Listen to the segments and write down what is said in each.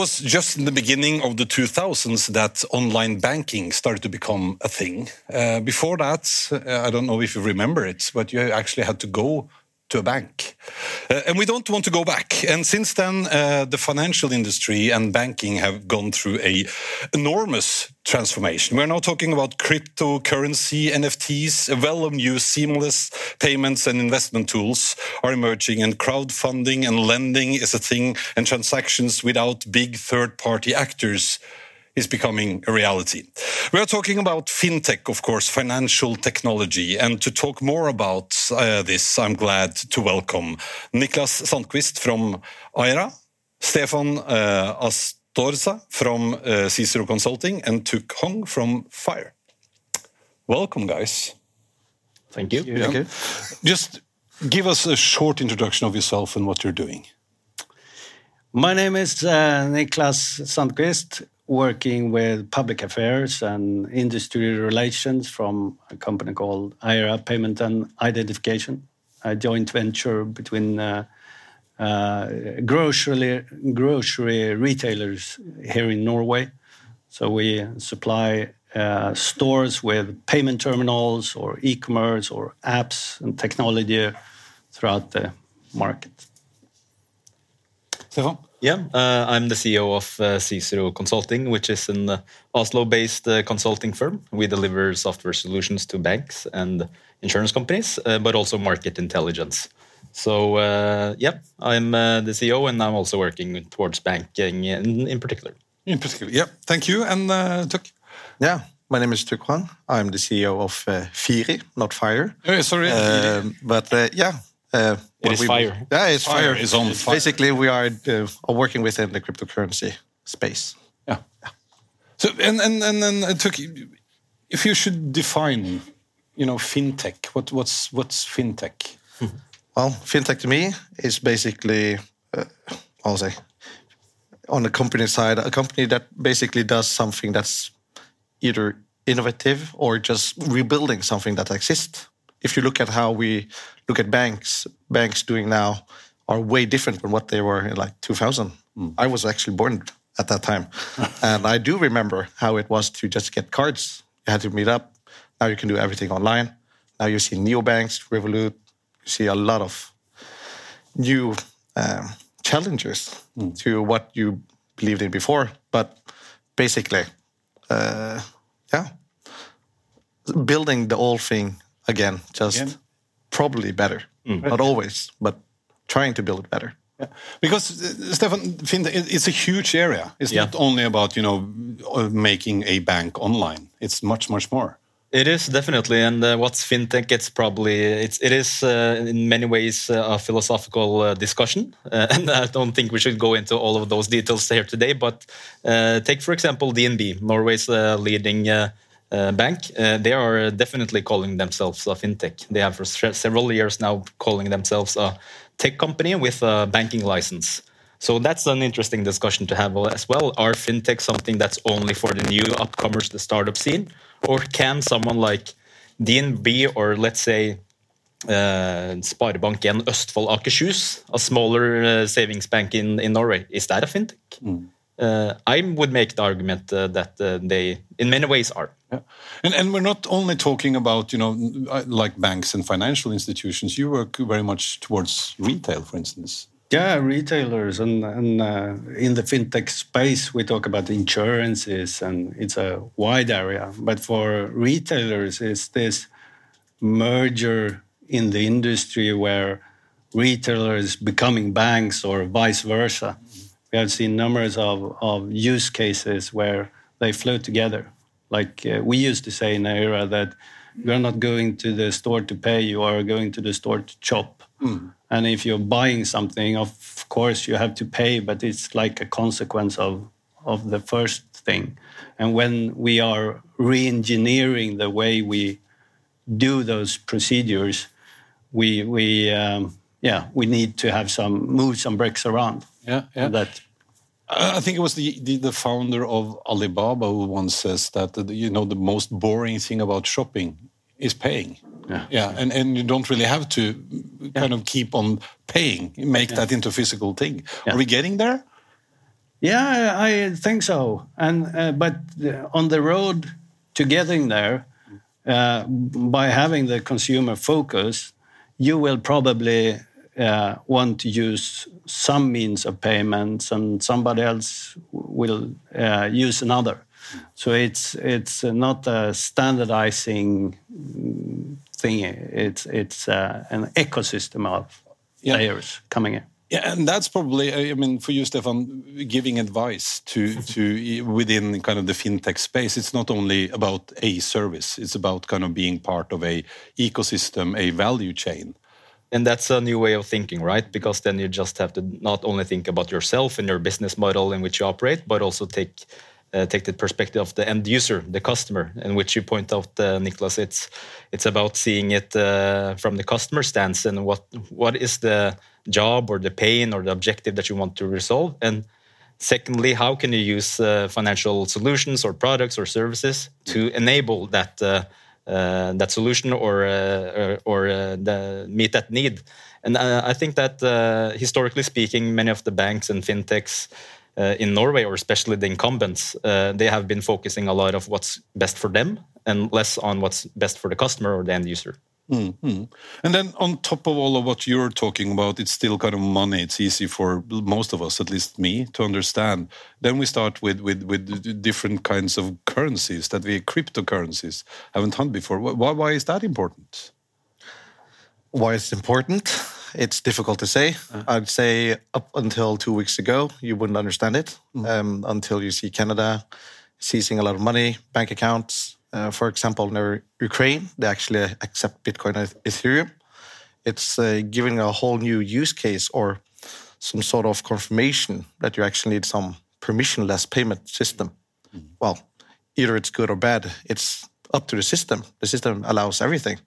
it was just in the beginning of the 2000s that online banking started to become a thing. Uh, before that, uh, I don't know if you remember it, but you actually had to go to a bank. Uh, and we don't want to go back. And since then, uh, the financial industry and banking have gone through a enormous transformation. We're now talking about cryptocurrency, NFTs, well-used seamless payments and investment tools are emerging and crowdfunding and lending is a thing and transactions without big third-party actors is becoming a reality. We are talking about fintech, of course, financial technology. And to talk more about uh, this, I'm glad to welcome Niklas Sandquist from Aera, Stefan uh, Astorza from uh, Cicero Consulting, and Tuk Hong from Fire. Welcome, guys. Thank you. Thank you. Just give us a short introduction of yourself and what you're doing. My name is uh, Niklas Sandqvist working with public affairs and industry relations from a company called Aera Payment and Identification, a joint venture between uh, uh, grocery, grocery retailers here in Norway. So we supply uh, stores with payment terminals or e-commerce or apps and technology throughout the market. Stefan? Yeah, uh, I'm the CEO of uh, Cicero Consulting, which is an uh, Oslo-based uh, consulting firm. We deliver software solutions to banks and insurance companies, uh, but also market intelligence. So, uh, yeah, I'm the CEO, and I'm also working towards banking in, in particular. In particular, yeah. Thank you, and uh, Tuk. Yeah, my name is Tuk Hwang. I'm the CEO of uh, Firi, not Fire. Oh, sorry. Um, but yeah, uh, it is we, fire. Yeah, it's fire. fire. Is on fire. Basically, we are uh, working within the cryptocurrency space. Yeah. yeah. So and and and then it took. If you should define, you know, fintech. What what's what's fintech? Well, fintech to me is basically, uh, I'll say, on the company side, a company that basically does something that's either innovative or just rebuilding something that exists if you look at how we look at banks, banks doing now are way different than what they were in like 2000. Mm. I was actually born at that time. and I do remember how it was to just get cards. You had to meet up. Now you can do everything online. Now you see neobanks, Revolut. You see a lot of new um, challenges mm. to what you believed in before. But basically, uh, yeah, building the old thing again, just again? probably better. Mm. Not always, but trying to build it better. Yeah. Because uh, Stefan, it's a huge area. It's yeah. not only about you know uh, making a bank online. It's much much more. It is definitely, and uh, what's fintech? It's probably it's it is uh, in many ways uh, a philosophical uh, discussion, and I don't think we should go into all of those details here today. But take for example DNB, Norway's leading uh, bank, uh, they are definitely calling themselves a fintech. They have for several years now calling themselves a tech company with a banking license. So that's an interesting discussion to have as well. Are fintech something that's only for the new upcomers, the startup scene, or can someone like DNB or let's say uh, Sparebank1 Østfold Akershus, a smaller uh, savings bank in, in Norway, is that a fintech? Mm. Uh, I would make the argument uh, that uh, they, in many ways, are. Yeah. And, and we're not only talking about, you know, like banks and financial institutions. You work very much towards retail, for instance. Yeah, retailers and, and uh, in the fintech space, we talk about insurances and it's a wide area. But for retailers, it's this merger in the industry where retailers becoming banks or vice versa. We have seen numbers of, of use cases where they flow together like uh, we used to say in Aera that you're not going to the store to pay, you are going to the store to shop. Mm. And if you're buying something, of course you have to pay, but it's like a consequence of, of the first thing. And when we are re engineering the way we do those procedures, we, we, um, yeah, we need to have some, move some bricks around. Yeah, yeah. That I think it was the, the, the founder of Alibaba who once says that you know the most boring thing about shopping is paying. Yeah, yeah, and and you don't really have to kind yeah. of keep on paying, make yeah. that into a physical thing. Are we getting there? Yeah, I think so. And uh, but on the road to getting there, uh, by having the consumer focus, you will probably uh, want to use some means of payments, and somebody else will uh, use another. So it's it's not a standardizing thing. It's it's uh, an ecosystem of yeah. players coming in. Yeah, and that's probably, I mean, for you, Stefan, giving advice to to within kind of the fintech space. It's not only about a service; it's about kind of being part of a ecosystem, a value chain. And that's a new way of thinking, right? Because then you just have to not only think about yourself and your business model in which you operate, but also take uh, take the perspective of the end user, the customer, in which you point out, uh, Niklas. It's it's about seeing it uh, from the customer stance and what what is the job or the pain or the objective that you want to resolve, and secondly, how can you use uh, financial solutions or products or services to enable that uh, Uh, that solution or uh, or, or uh, the, meet that need. And I think that historically speaking, many of the banks and fintechs uh, in Norway, or especially the incumbents, uh, they have been focusing a lot of what's best for them and less on what's best for the customer or the end user. Mm -hmm. And then, on top of all of what you're talking about, it's still kind of money. It's easy for most of us, at least me, to understand. Then we start with with, with different kinds of currencies that we cryptocurrencies haven't done before. Why, why is that important? Why it's important? It's difficult to say. Uh. I'd say up until two weeks ago, you wouldn't understand it mm. um, until you see Canada seizing a lot of money, bank accounts. Uh, for example, in Ukraine, they actually accept Bitcoin and Ethereum. It's uh, giving a whole new use case or some sort of confirmation that you actually need some permissionless payment system. Mm. Well, either it's good or bad. It's up to the system. The system allows everything.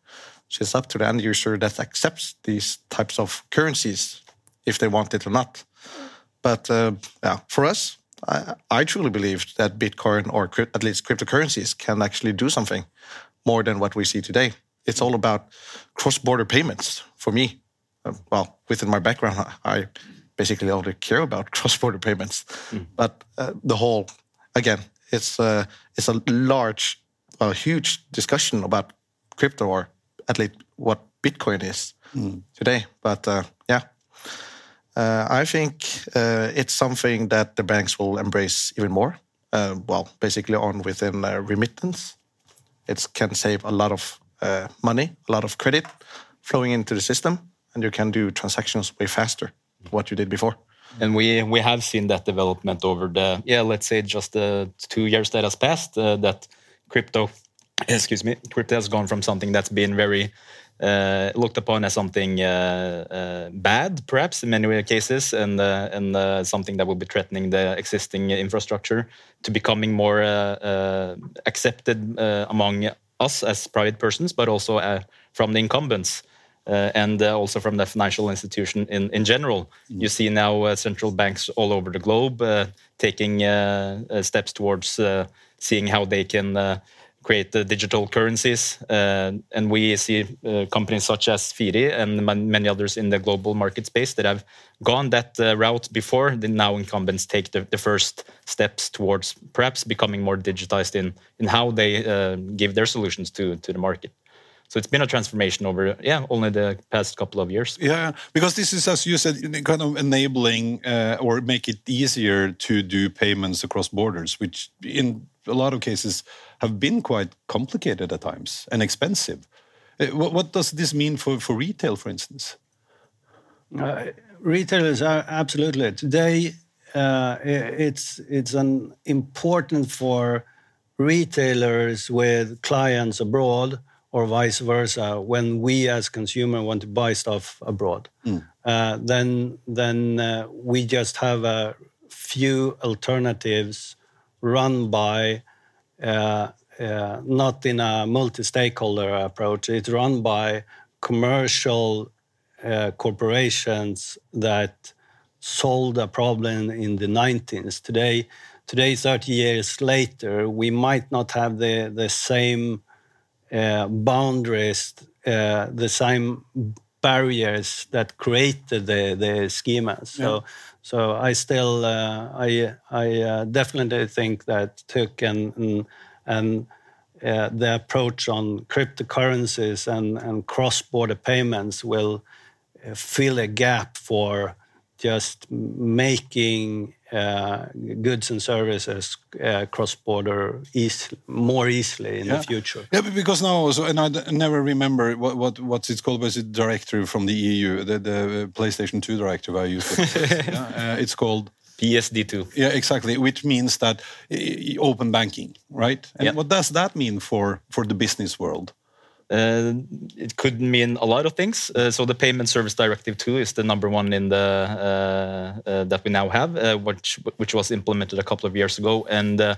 So it's up to the end user that accepts these types of currencies if they want it or not. But uh, yeah, for us, I, I, truly believe that Bitcoin or at least cryptocurrencies can actually do something more than what we see today. It's all about cross-border payments for me. Uh, well, within my background, I basically only care about cross-border payments. Mm. But uh, the whole, again, it's uh, it's a large, a huge discussion about crypto or at least what Bitcoin is mm. today. But uh, yeah, uh, I think uh, it's something that the banks will embrace even more. Uh, well, basically on within uh, remittance, it can save a lot of uh, money, a lot of credit flowing into the system, and you can do transactions way faster than what you did before. And we we have seen that development over the yeah, let's say just the two years that has passed. that crypto excuse me, crypto has gone from something that's been very uh, looked upon as something uh, uh, bad, perhaps in many cases, and uh, and uh, something that will be threatening the existing infrastructure, to becoming more uh, accepted among us as private persons, but also from the incumbents. and also from the financial institution in, in general. Mm. You see now central banks all over the globe taking steps towards seeing how they can create the digital currencies. Uh, and we see uh, companies such as Firi and many others in the global market space that have gone that uh, route before. The now incumbents take the, the, first steps towards perhaps becoming more digitized in, in how they uh, give their solutions to, to the market. So it's been a transformation over, yeah, only the past couple of years. Yeah, because this is, as you said, kind of enabling uh, or make it easier to do payments across borders, which in a lot of cases have been quite complicated at times and expensive. Uh, what, what does this mean for, for retail, for instance? Uh, retailers are absolutely today. Uh, it's it's an important for retailers with clients abroad or vice versa when we as consumer want to buy stuff abroad mm. uh, then then uh, we just have a few alternatives run by uh, uh, not in a multi-stakeholder approach. It's run by commercial uh, corporations that solved a problem in the 90s. Today, today, 30 years later, we might not have the, the same uh, boundaries, uh, the same barriers that created the the schemas. So. Yeah. So I still, uh, I, I uh, definitely think that Tuk and and, and uh, the approach on cryptocurrencies and, and cross-border payments will fill a gap for just making uh, goods and services uh, cross-border eas- more easily in Yeah. the future. Yeah, because now also, and I d- never remember what, what what's it called. Was it directive from the EU, the, the PlayStation 2 directive I used? It. yeah, uh, it's called. PSD2. Yeah, exactly. Which means that uh, open banking, right? And Yeah. what does that mean for for the business world? Uh, it could mean a lot of things. Uh, so the Payment Service Directive 2 is the number one in the uh, uh, that we now have, uh, which which was implemented a couple of years ago. And uh,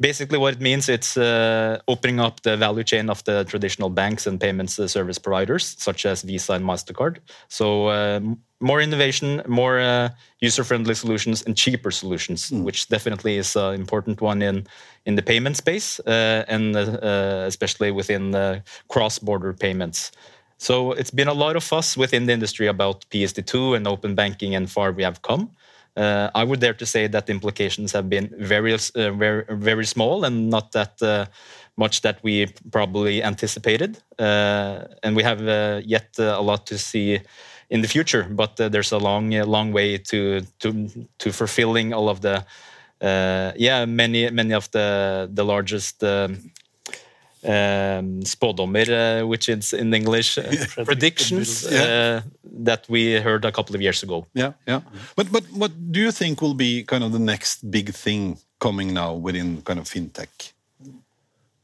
basically, what it means it's uh, opening up the value chain of the traditional banks and payments uh, service providers, such as Visa and Mastercard. So uh, more innovation, more uh, user-friendly solutions, and cheaper solutions, which definitely is an important one in in the payment space, uh, and uh, uh, especially within uh, cross-border payments. So it's been a lot of fuss within the industry about PSD2 and open banking and far we have come. Uh, I would dare to say that the implications have been very, uh, very, very small and not that uh, much that we probably anticipated. Uh, and we have uh, yet uh, a lot to see in the future, but there's a long, long way to to to fulfilling all of the, yeah, many many of the the largest. Um, spådommer, uh, which is in English, uh, predictions Yeah. uh, that we heard a couple of years ago. Yeah, yeah. But but what do you think will be kind of the next big thing coming now within kind of fintech?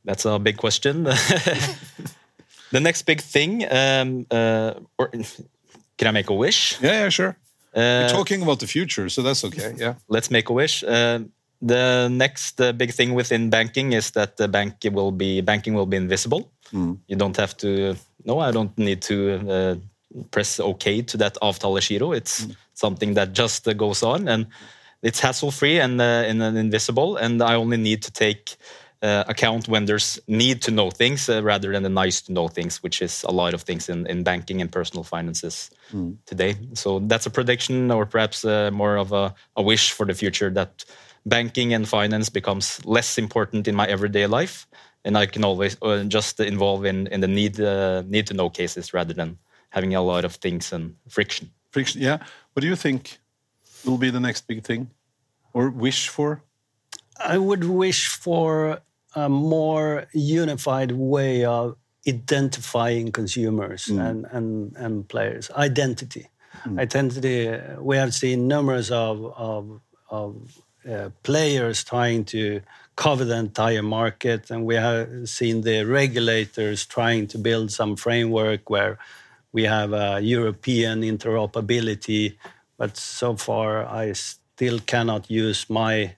That's a big question. the next big thing, um, uh, or can I make a wish? Yeah, yeah, sure. We're Uh, talking about the future, so that's okay. Yeah. let's make a wish. The next uh, big thing within banking is that the bank will be banking will be invisible. You don't have to. No, I don't need to uh, press OK to that avtalegiro. It's something that just uh, goes on, and it's hassle free and uh, and invisible. And I only need to take. Uh, account when there's need to know things uh, rather than the nice to know things, which is a lot of things in, in banking and personal finances today. So that's a prediction, or perhaps uh, more of a, a wish for the future that banking and finance becomes less important in my everyday life, and I can always uh, just involve in, in the need uh, need to know cases rather than having a lot of things and friction. Friction. Yeah. What do you think will be the next big thing, or wish for? I would wish for a more unified way of identifying consumers and, and, and players. Identity. Identity, uh, we have seen numerous of, of, of uh, players trying to cover the entire market, and we have seen the regulators trying to build some framework where we have a European interoperability, but so far I still cannot use my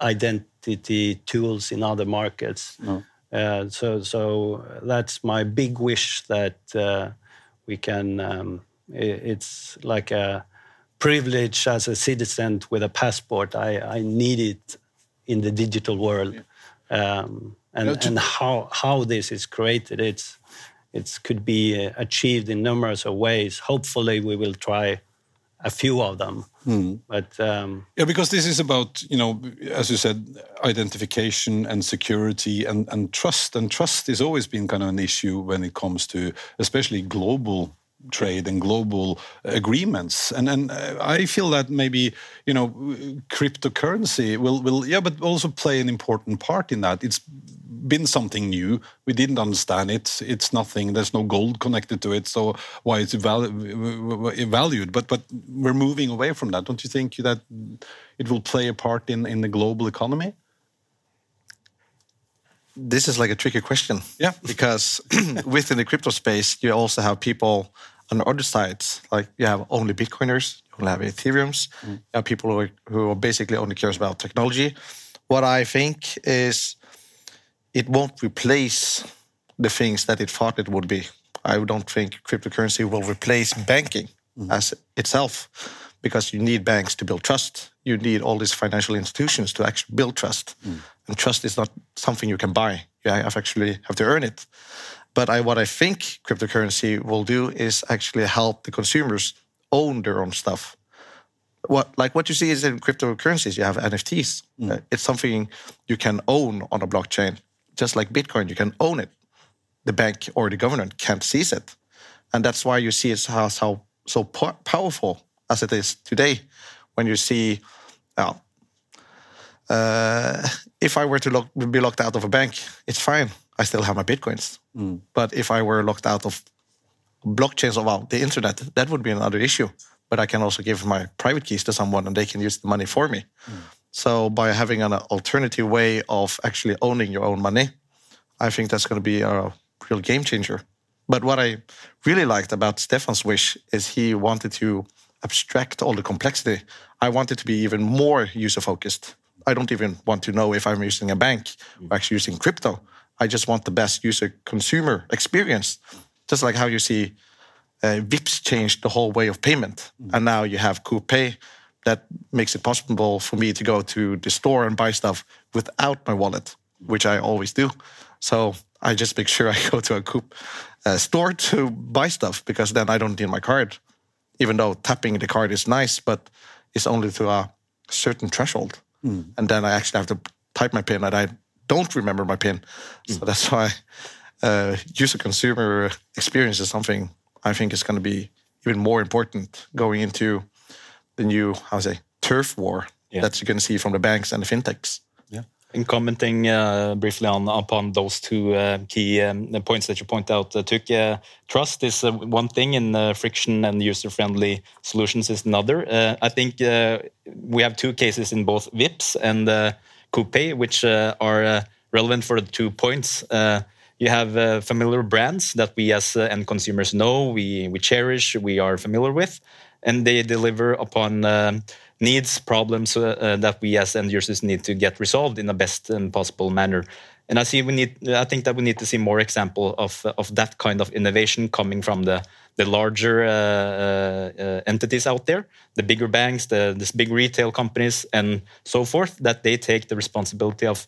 identity tools in other markets. Uh, so, so that's my big wish that uh, we can. Um, i- it's like a privilege as a citizen with a passport. I, I need it in the digital world, um, and Yeah, to- and how how this is created. It's it could be uh, achieved in numerous of ways. Hopefully, we will try a few of them. But um, Yeah, because this is about you know, as you said, identification and security and and trust. And trust has always been kind of an issue when it comes to especially global trade and global agreements. And and uh, I feel that maybe you know, cryptocurrency will will yeah, but also play an important part in that. It's been something new. We didn't understand it. It's nothing. There's no gold connected to it. So why it's val- valued? But but we're moving away from that. Don't you think that it will play a part in in the global economy? This is like a tricky question. Yeah. Because within the crypto space, you also have people on the other sides. Like you have only Bitcoiners, you will have Ethereums, mm. you have people who are, who are basically only cares about technology. What I think is it won't replace the things that it thought it would be. I don't think cryptocurrency will replace banking mm-hmm. as itself, because you need banks to build trust. You need all these financial institutions to actually build trust, and trust is not something you can buy. You have actually have to earn it. But I, what I think cryptocurrency will do is actually help the consumers own their own stuff. What like what you see is in cryptocurrencies, you have NFTs. Uh, it's something you can own on a blockchain, just like Bitcoin. You can own it. The bank or the government can't seize it, and that's why you see it's how so so po- powerful as it is today. When you see, well, uh, if I were to lock, be locked out of a bank, it's fine. I still have my bitcoins. But if I were locked out of blockchains of well, the internet, that would be another issue. But I can also give my private keys to someone and they can use the money for me. So by having an alternative way of actually owning your own money, I think that's going to be a real game changer. But what I really liked about Stefan's wish is he wanted to abstract all the complexity. I want it to be even more user focused. I don't even want to know if I'm using a bank or actually using crypto. I just want the best user consumer experience. Just like how you see uh, Vipps changed the whole way of payment, and now you have Pay that makes it possible for me to go to the store and buy stuff without my wallet, which I always do. So I just make sure I go to a Coop uh, store to buy stuff because then I don't need my card, even though tapping the card is nice, but it's only to a certain threshold, and then I actually have to type my pin, and I don't remember my pin. So that's why uh, user consumer experience is something I think is going to be even more important going into the new, how to say, turf war Yeah. that you're going to see from the banks and the fintechs. In commenting uh, briefly on upon those two uh, key um, points that you point out, uh, Tuk, trust is one thing, and friction and user-friendly solutions is another. I think we have two cases in both Vipps and Coop, which are relevant for the two points. You have uh, familiar brands that we as uh, end consumers know, we we cherish, we are familiar with, and they deliver upon um, needs, problems uh, uh, that we as end users need to get resolved in the best um, possible manner. And I see we need. I think that we need to see more example of of that kind of innovation coming from the the larger uh, uh, uh, entities out there, the bigger banks, the this big retail companies, and so forth. That they take the responsibility of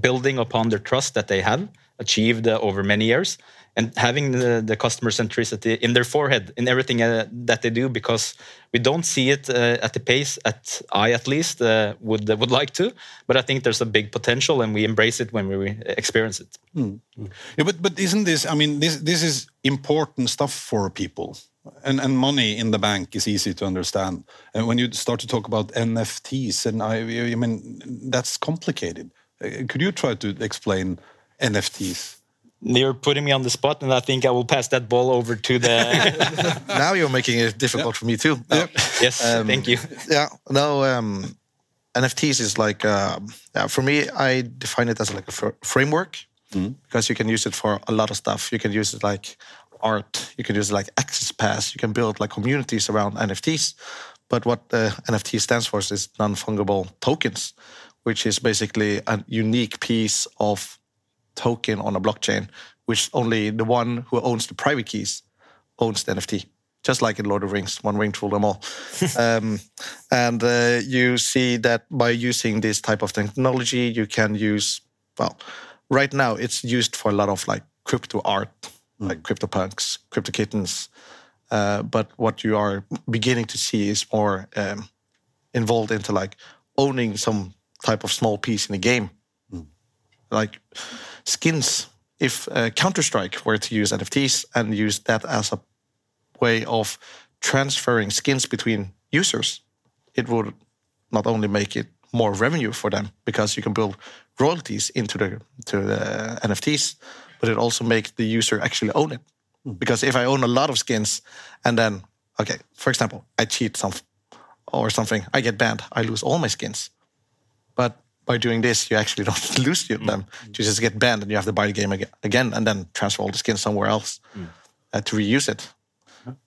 building upon the trust that they have achieved uh, over many years and having the, the customer centricity in their forehead in everything uh, that they do because we don't see it uh, at the pace at I at least uh, would would like to but I think there's a big potential and we embrace it when we experience it Yeah, but but isn't this? I mean, this this is important stuff for people, and and money in the bank is easy to understand. And when you start to talk about NFTs, and I, I mean, that's complicated. Uh, Could you try to explain NFTs? You're putting me on the spot and I think I will pass that ball over to the now you're making it difficult for me too. No. yes. Thank you. yeah no um nfts is like um yeah, for me i define it as like a fr- framework because you can use it for a lot of stuff. You can use it like art. You can use it like access pass you can build like communities around nfts but what uh, nft stands for is non-fungible tokens which is basically a unique piece of token on a blockchain which only the one who owns the private keys owns the NFT, just like in Lord of the Rings, one ring to rule them all. um, and uh, you see that by using this type of technology, you can use, well, right now it's used for a lot of like crypto art, like CryptoPunks, Crypto Kittens. Uh, but what you are beginning to see is more um, involved into like owning some type of small piece in a game, like skins. If uh, Counter Strike were to use NFTs and use that as a way of transferring skins between users, it would not only make it more revenue for them because you can build royalties into the to the NFTs, but it also make the user actually own it. Because if I own a lot of skins and then, okay, for example, I cheat some or something, I get banned, I lose all my skins. But by doing this, you actually don't lose them. You just get banned and you have to buy the game again and then transfer all the skins somewhere else uh, to reuse it.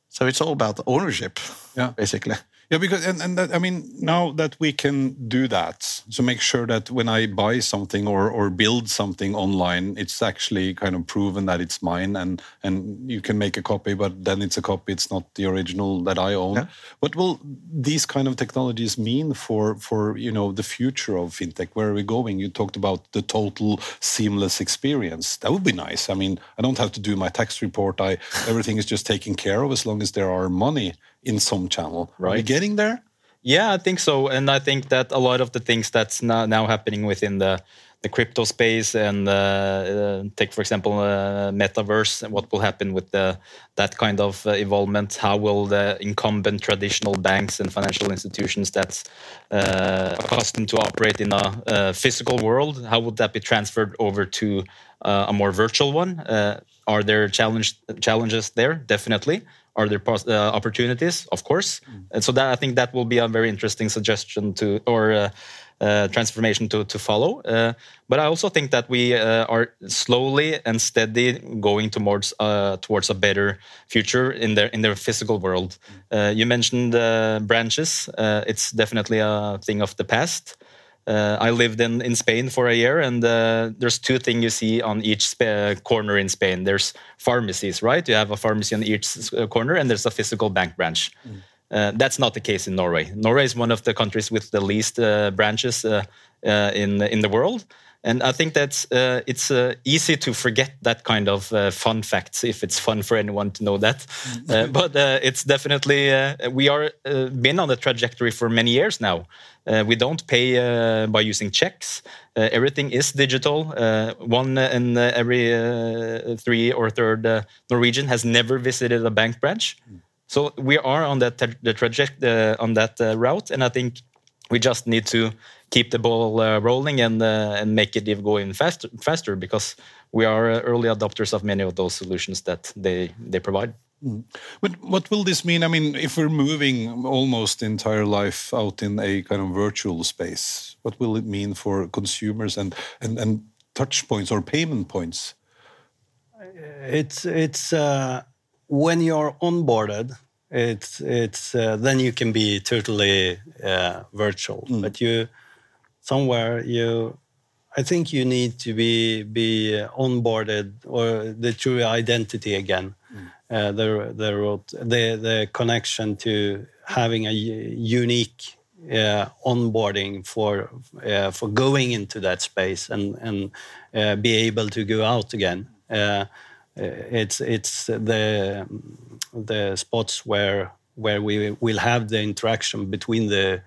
So it's all about ownership, Yeah. basically. Yeah, because and, and that, I mean now that we can do that, so make sure that when I buy something or or build something online, it's actually kind of proven that it's mine, and and you can make a copy, but then it's a copy, it's not the original that I own. Yeah. What will these kind of technologies mean for for you know the future of fintech? Where are we going? You talked about the total seamless experience. That would be nice. I mean, I don't have to do my tax report. I everything is just taken care of as long as there are money in some channel. Are we Right. getting there? Yeah, I think so, and I think that a lot of the things that's now, now happening within the the crypto space and uh, uh, take for example uh, metaverse and what will happen with the that kind of uh, involvement how will the incumbent traditional banks and financial institutions that's uh, accustomed to operate in a uh, physical world how would that be transferred over to uh, a more virtual one uh, are there challenge challenges there definitely are there pos- uh, opportunities of course and so that i think that will be a very interesting suggestion to or uh, uh, transformation to to follow. Uh, but I also think that we uh, are slowly and steady going towards uh, towards a better future in their in their physical world. Uh, you mentioned uh, branches; uh, it's definitely a thing of the past. Uh, I lived in, in Spain for a year, and uh, there's two things you see on each spa- corner in Spain. There's pharmacies, right? You have a pharmacy on each uh, corner, and there's a physical bank branch. Uh, that's not the case in Norway. Norway is one of the countries with the least uh, branches uh, uh, in in the world, and I think that's uh, it's uh, easy to forget that kind of uh, fun facts if it's fun for anyone to know that. Uh, but uh, it's definitely uh, we are uh, been on the trajectory for many years now. Uh, we don't pay uh, by using checks. Uh, everything is digital. Uh, one in uh, every uh, three or third uh, Norwegian has never visited a bank branch. So we are on that the traject uh, on that uh, route, and I think we just need to keep the ball uh, rolling and uh, and make it even going faster faster because we are uh, early adopters of many of those solutions that they they provide. But what will this mean? I mean, if we're moving almost entire life out in a kind of virtual space, what will it mean for consumers and and, and touch points or payment points? it's it's uh, when you're onboarded it's it's uh, then you can be totally uh, virtual but you somewhere you i think you need to be be onboarded or the true identity again uh, the the root- the the connection to having a unique uh, onboarding for uh, for going into that space and and uh, be able to go out again. Uh, it's it's the the spots where where we will have the interaction between the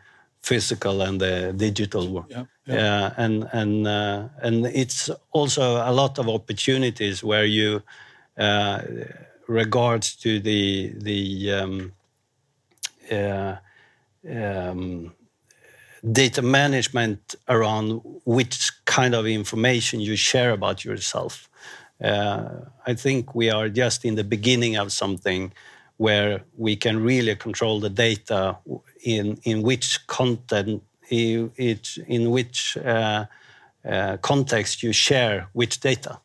physical and the digital world. Yeah, Yeah, and and uh, and it's also a lot of opportunities where you uh, regards to the the um, uh, um, data management around which kind of information you share about yourself. Uh, I think we are just in the beginning of something where we can really control the data in in which content i- it in which uh, uh, context you share which data.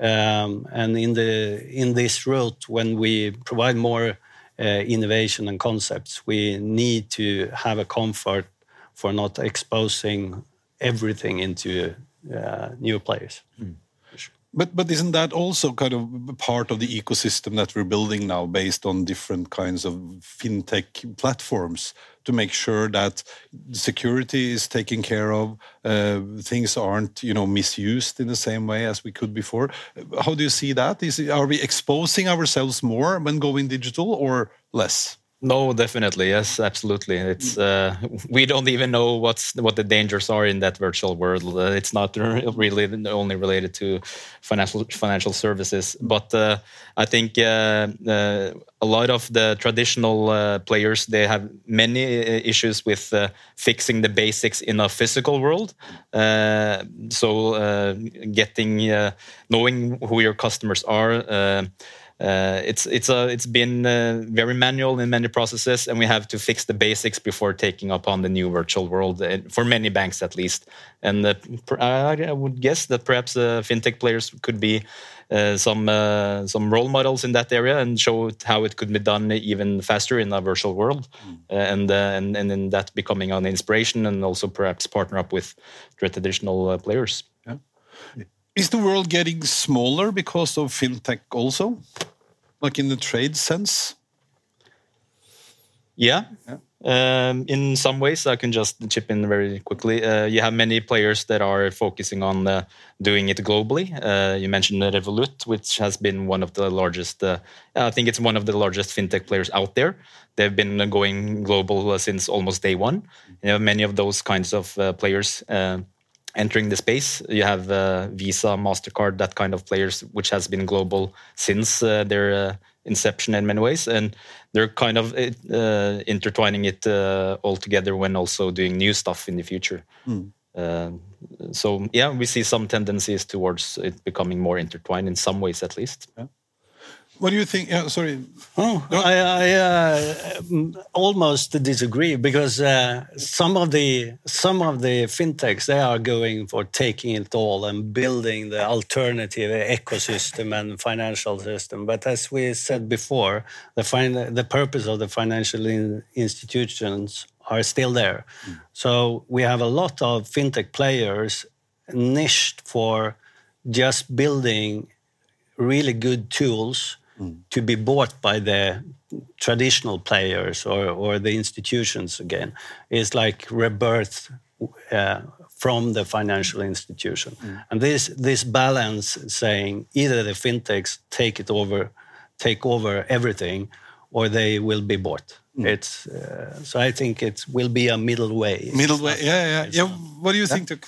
Um, and in the in this route, when we provide more uh, innovation and concepts, we need to have a comfort for not exposing everything into uh, new players. But but isn't that also kind of part of the ecosystem that we're building now, based on different kinds of fintech platforms, to make sure that security is taken care of, uh, things aren't you know misused in the same way as we could before. How do you see that? Is are we exposing ourselves more when going digital or less? No, definitely, yes, absolutely. It's uh, we don't even know what's what the dangers are in that virtual world. Uh, it's not really only related to financial financial services, but uh, I think uh, uh, a lot of the traditional uh, players they have many issues with uh, fixing the basics in a physical world. Uh, so uh, getting uh, knowing who your customers are. Uh, uh, it's it's a it's been uh, very manual in many processes, and we have to fix the basics before taking up on the new virtual world uh, for many banks at least. And uh, I, would guess that perhaps fintech players could be uh, some uh, some role models in that area and show how it could be done even faster in a virtual world, mm. and and and in that becoming an inspiration and also perhaps partner up with traditional players. Yeah. Is the world getting smaller because of fintech also, like in the trade sense? Yeah. yeah. Um, in some ways, I can just chip in very quickly. Uh, you have many players that are focusing on uh, doing it globally. Uh, you mentioned Revolut, which has been one of the largest. Uh, I think it's one of the largest fintech players out there. They've been going global uh, since almost day one. You have many of those kinds of uh, players entering the space. You have Visa, Mastercard, that kind of players, which has been global since their inception in many ways, and they're kind of uh, intertwining it uh, all together when also doing new stuff in the future. Mm. Uh, so yeah, we see some tendencies towards it becoming more intertwined in some ways, at least. Yeah. What do you think? Yeah, sorry. Oh, I, I uh, almost disagree because uh, some of the some of the fintechs they are going for taking it all and building the alternative ecosystem and financial system. But as we said before, the fin- the purpose of the financial in institutions are still there. Mm. So we have a lot of fintech players niched for just building really good tools mm. to be bought by the traditional players or, or the institutions again is like rebirth uh, from the financial institution. Mm. And this this balance saying either the fintechs take it over, take over everything, or they will be bought. Mm. It's uh, so I think it will be a middle way. Middle way, yeah, yeah, yeah. What do you yeah. think?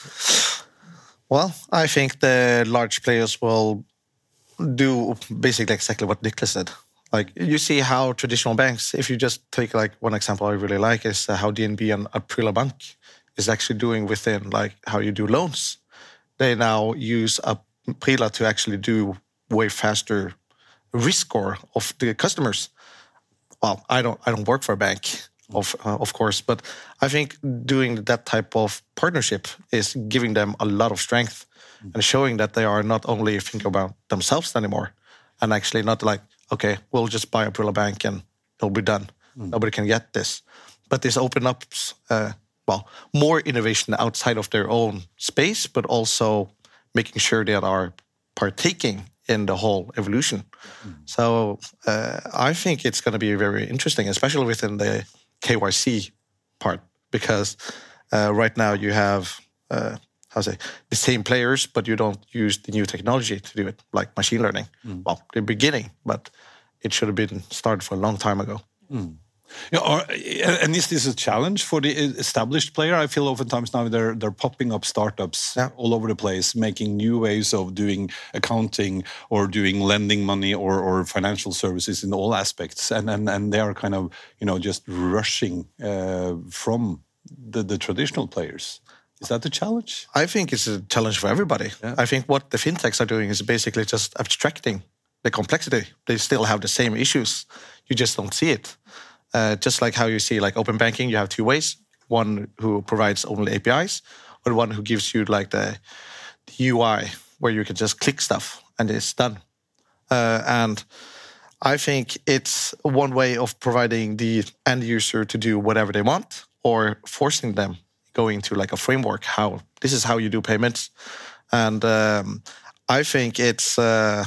Well, I think the large players will do basically exactly what Niklas said. Like you see how traditional banks, if you just take like one example I really like is uh, how DNB and Aprila Bank is actually doing within like how you do loans. They now use Aprila to actually do way faster risk score of the customers. Well, I don't I don't work for a bank, of uh, of course, but I think doing that type of partnership is giving them a lot of strength and showing that they are not only thinking about themselves anymore and actually not like, okay, we'll just buy a Aprila Bank and it'll be done. Mm. Nobody can get this. But this opens up, uh, well, more innovation outside of their own space, but also making sure they are partaking in the whole evolution. Mm. So uh, I think it's going to be very interesting, especially within the KYC part, because uh, right now you have uh, how say the same players, but you don't use the new technology to do it, like machine learning. Mm. Well, the beginning, but it should have been started for a long time ago. Mm. Yeah, or, and is this a challenge for the established player? I feel oftentimes now they're they're popping up startups yeah. all over the place, making new ways of doing accounting or doing lending money or, or financial services in all aspects, and and and they are kind of you know just rushing uh, from the the traditional players. Is that the challenge? I think it's a challenge for everybody. Yeah. I think what the fintechs are doing is basically just abstracting the complexity. They still have the same issues. You just don't see it. Uh, just like how you see like open banking, you have two ways: one who provides only APIs, or one who gives you like the, the UI where you can just click stuff and it's done. Uh, and I think it's one way of providing the end user to do whatever they want or forcing them going to like a framework how this is how you do payments and um, i think it's uh,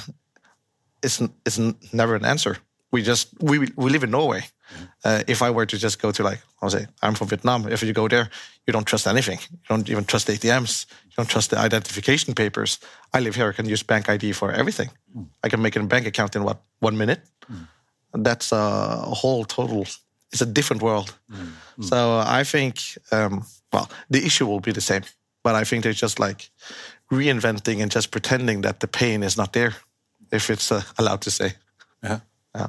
it's it's never an answer we just we we live in norway mm-hmm. uh, if i were to just go to like i'll say i'm from vietnam if you go there you don't trust anything you don't even trust atms you don't trust the identification papers i live here i can use bank id for everything mm. i can make a bank account in what one minute mm. that's a whole total it's a different world. Mm. Mm. So I think, um, well, the issue will be the same, but I think they're just like reinventing and just pretending that the pain is not there, if it's uh, allowed to say. Yeah. Yeah.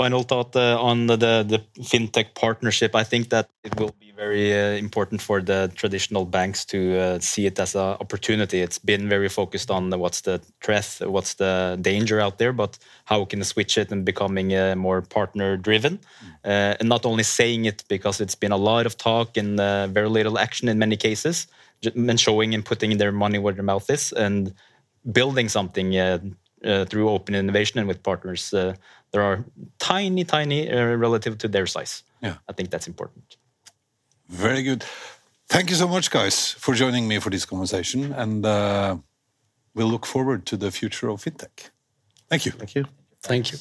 Final thought uh, on the, the fintech partnership. I think that it will be very uh, important for the traditional banks to uh, see it as an opportunity. It's been very focused on what's the threat, what's the danger out there, but how can switch it and becoming uh, more partner driven, uh, and not only saying it because it's been a lot of talk and uh, very little action in many cases, and showing and putting their money where their mouth is and building something through open innovation and with partners there are tiny, tiny uh, relative to their size. Yeah. I think that's important. Very good. Thank you so much, guys, for joining me for this conversation. And uh, we'll look forward to the future of fintech. Thank you. Thank you. Thank you.